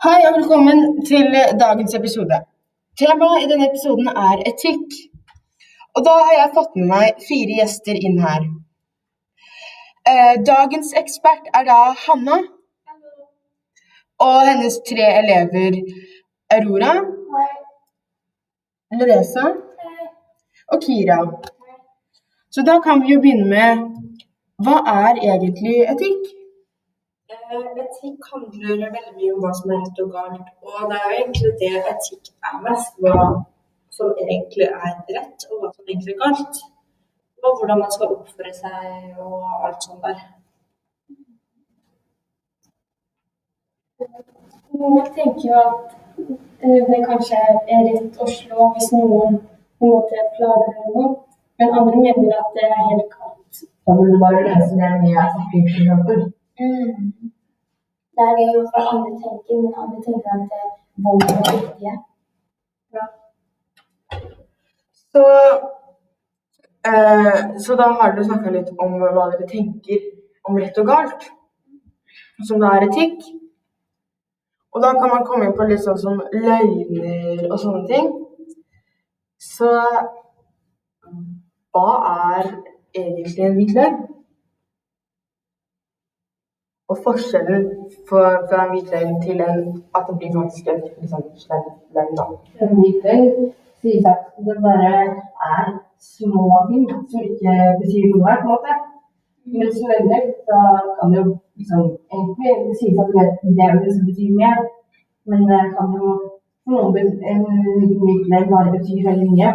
Hei og velkommen til dagens episode. Temaet i denne episoden er etikk. Og da har jeg fått med meg fire gjester inn her. Eh, dagens ekspert er da Hanna. Og hennes tre elever Aurora, Loresa og Kira. Så da kan vi jo begynne med Hva er egentlig etikk? Eh, Etikk handler veldig mye om hva som er rett og galt. Og det er jo egentlig det etikk er mest. Hva som egentlig er rett, og hva som egentlig er galt. Og hvordan man skal oppføre seg og alt sånt der. Noen tenker jo at eh, det kanskje er rett å slå hvis noen på en måte plager eller noe, men andre mener at det er helt galt. Da vil du bare lese det nye jeg snakker for eksempel. Det er det jo hva andre tenker, men andre tenker at vold er det Ja. Så, eh, så da har dere snakka litt om hva dere tenker om rett og galt, som da er etikk. Og da kan man komme inn på litt sånn som løgner og sånne ting. Så hva er egentlig en hvit løgn? Og forskjellen for, fra en hvit løgn til en, at det blir faktisk en liksom, slem løgn, da. En hvit løgn sies at det bare er små ting som ikke betyr noe, på en måte. Mens løgner, da kan det jo liksom egentlig det sies at det det er det som betyr mer, men det kan jo for noen en hvit løgn bare bety veldig mye.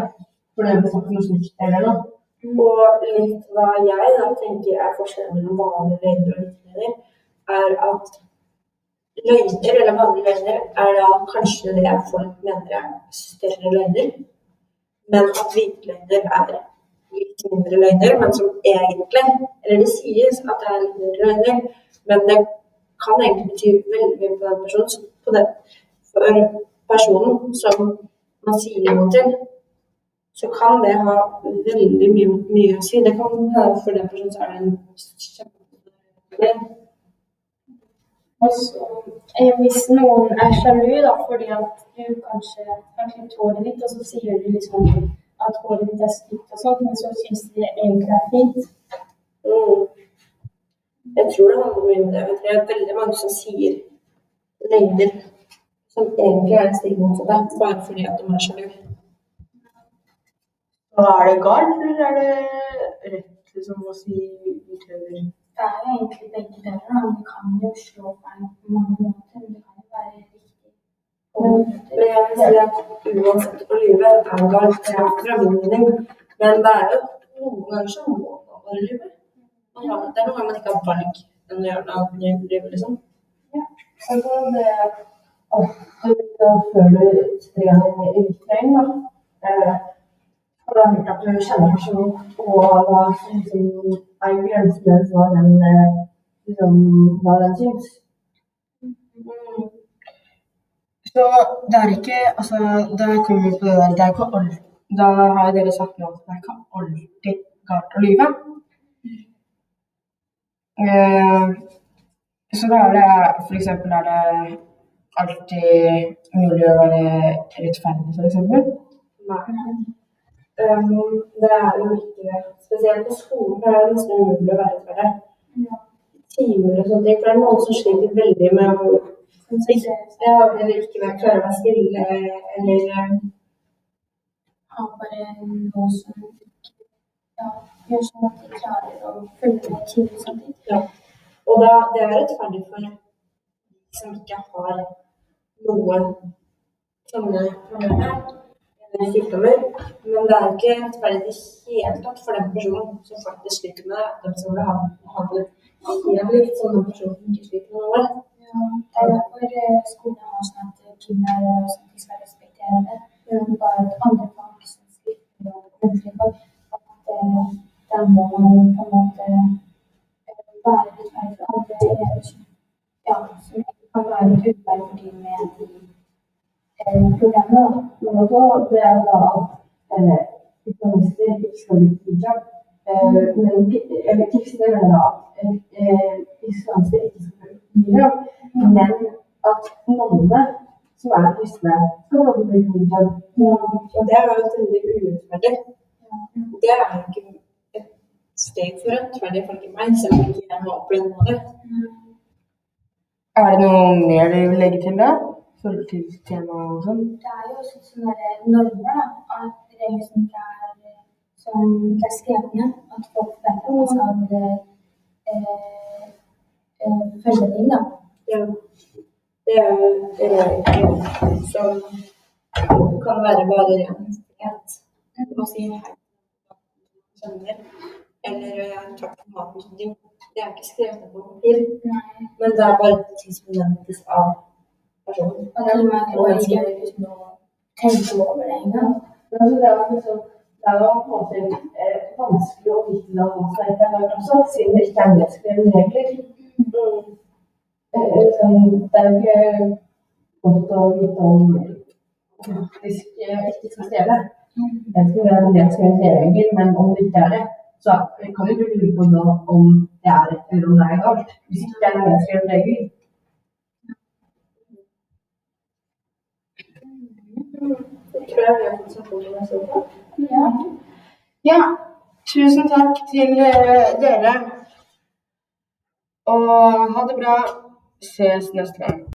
For det er sagt noe slikt eller noe. Og litt hva jeg da tenker er forskjellen mellom vanlig løgn og er at løgner, eller vanlige løgner, er da kanskje det folk mener er større løgner. Men at hvite løgner er litt mindre løgner, men som egentlig Eller det sies at det er litt mindre løgner, men det kan egentlig bety veldig mye på den personen. På den. for personen som man sier noe til, så kan det ha veldig mye, mye å si. Det kan være for den personen så er det en kjempe Og så eh, hvis noen er sjalu da, fordi at du kanskje har klippet håret ditt, og så sier du liksom at håret ditt er stygt og sånt, men så syns de det egentlig er fint. Mm. Jeg tror det handler mye om det. Jeg tror det er veldig mange som sier løgner som egentlig er stikk deg, bare fordi at de er sjalu. Er det galt, eller er det rett liksom, å si utløver? Det er jo egentlig begge deler. men Du kan jo slå feil på mange måter, men det kan jo være riktig på Men, men jeg vil si at uansett å lyve er galt fra min mening. Men det er jo noen ganger så må man bare lyve. Man har- Det er noen ganger man ikke har valg enn å gjøre noe annet enn å lyve, liksom. Altså, det er ofte da føler du setter i gang en utløgn, da. Og du har hørt at du kjenner personen, og hva som er grensene for den, liksom, hva den syns. Så det er ikke Altså, da kommer på det der Det er ikke alltid Da har dere sagt nå at det er ikke alltid galt å lyve. Eh, så da er det eksempel er det alltid mulig å være rettferdig, f.eks. Um, det er jo ikke. Spesielt på skolen er det nesten umulig å være rettferdig. Timer og sånne ting. For det er noen som sliter veldig med å ja, eller ikke være klare å være stille, eller um, Har bare noe som ja, gjør sånn at de klarer å følge med tidlig samtidig. ja. Og da, det er rettferdig for de som ikke har noen sånne problemer sykdommer. Men det er ikke rettferdig i det hele tatt for den personen som faktisk sliter med det. De som vil ha, ha det helt likt som den personen ikke sliter med noe. Ja, det er derfor eh, skolen har sånn at kvinner de skal respektere det. Eh, problemene. da. Det er da at eh, islamister ikke skal bruke hijab. Eh, men eller kristne mener da at eh, islamister ikke skal bruke hijab, men at nonnene som er kristne, skal få bruke hijab. Og det er jo veldig urettferdig. Det er jo ikke et steg for rettferdig, ifølge meg, selv om ikke jeg har opplevd noe. Er det noe mer du vil legge til da? I forhold til temaet og sånn? Det er jo også sånne normer, da. At regler som ikke er, som ikke er skrevet ned. At folk vet at man skal eh, eh, følge ting, da. Ja. Det er jo regler som kan være bare renhet. Å si hei kjenner, eller eh, takk for maten. Det er ikke skrevet på papir, men det er bare ting som nevnes av og at man ikke uten å tenke over det engang. Men altså, det var liksom, det er jo på en måte eh, vanskelig å vite hva også, siden det ikke er nedskrevne regler. Eh, sånn, Det er jo ikke godt å vite om faktisk eh, ikke skal stjele. Jeg vet ikke om det er en nedskrevet regel, men om det ikke er det, så kan jo du lure på da om det er rett eller om det er galt. Hvis ikke det er en nedskrevet Ja. Ja, tusen takk til eh, dere. Og ha det bra. Ses neste gang.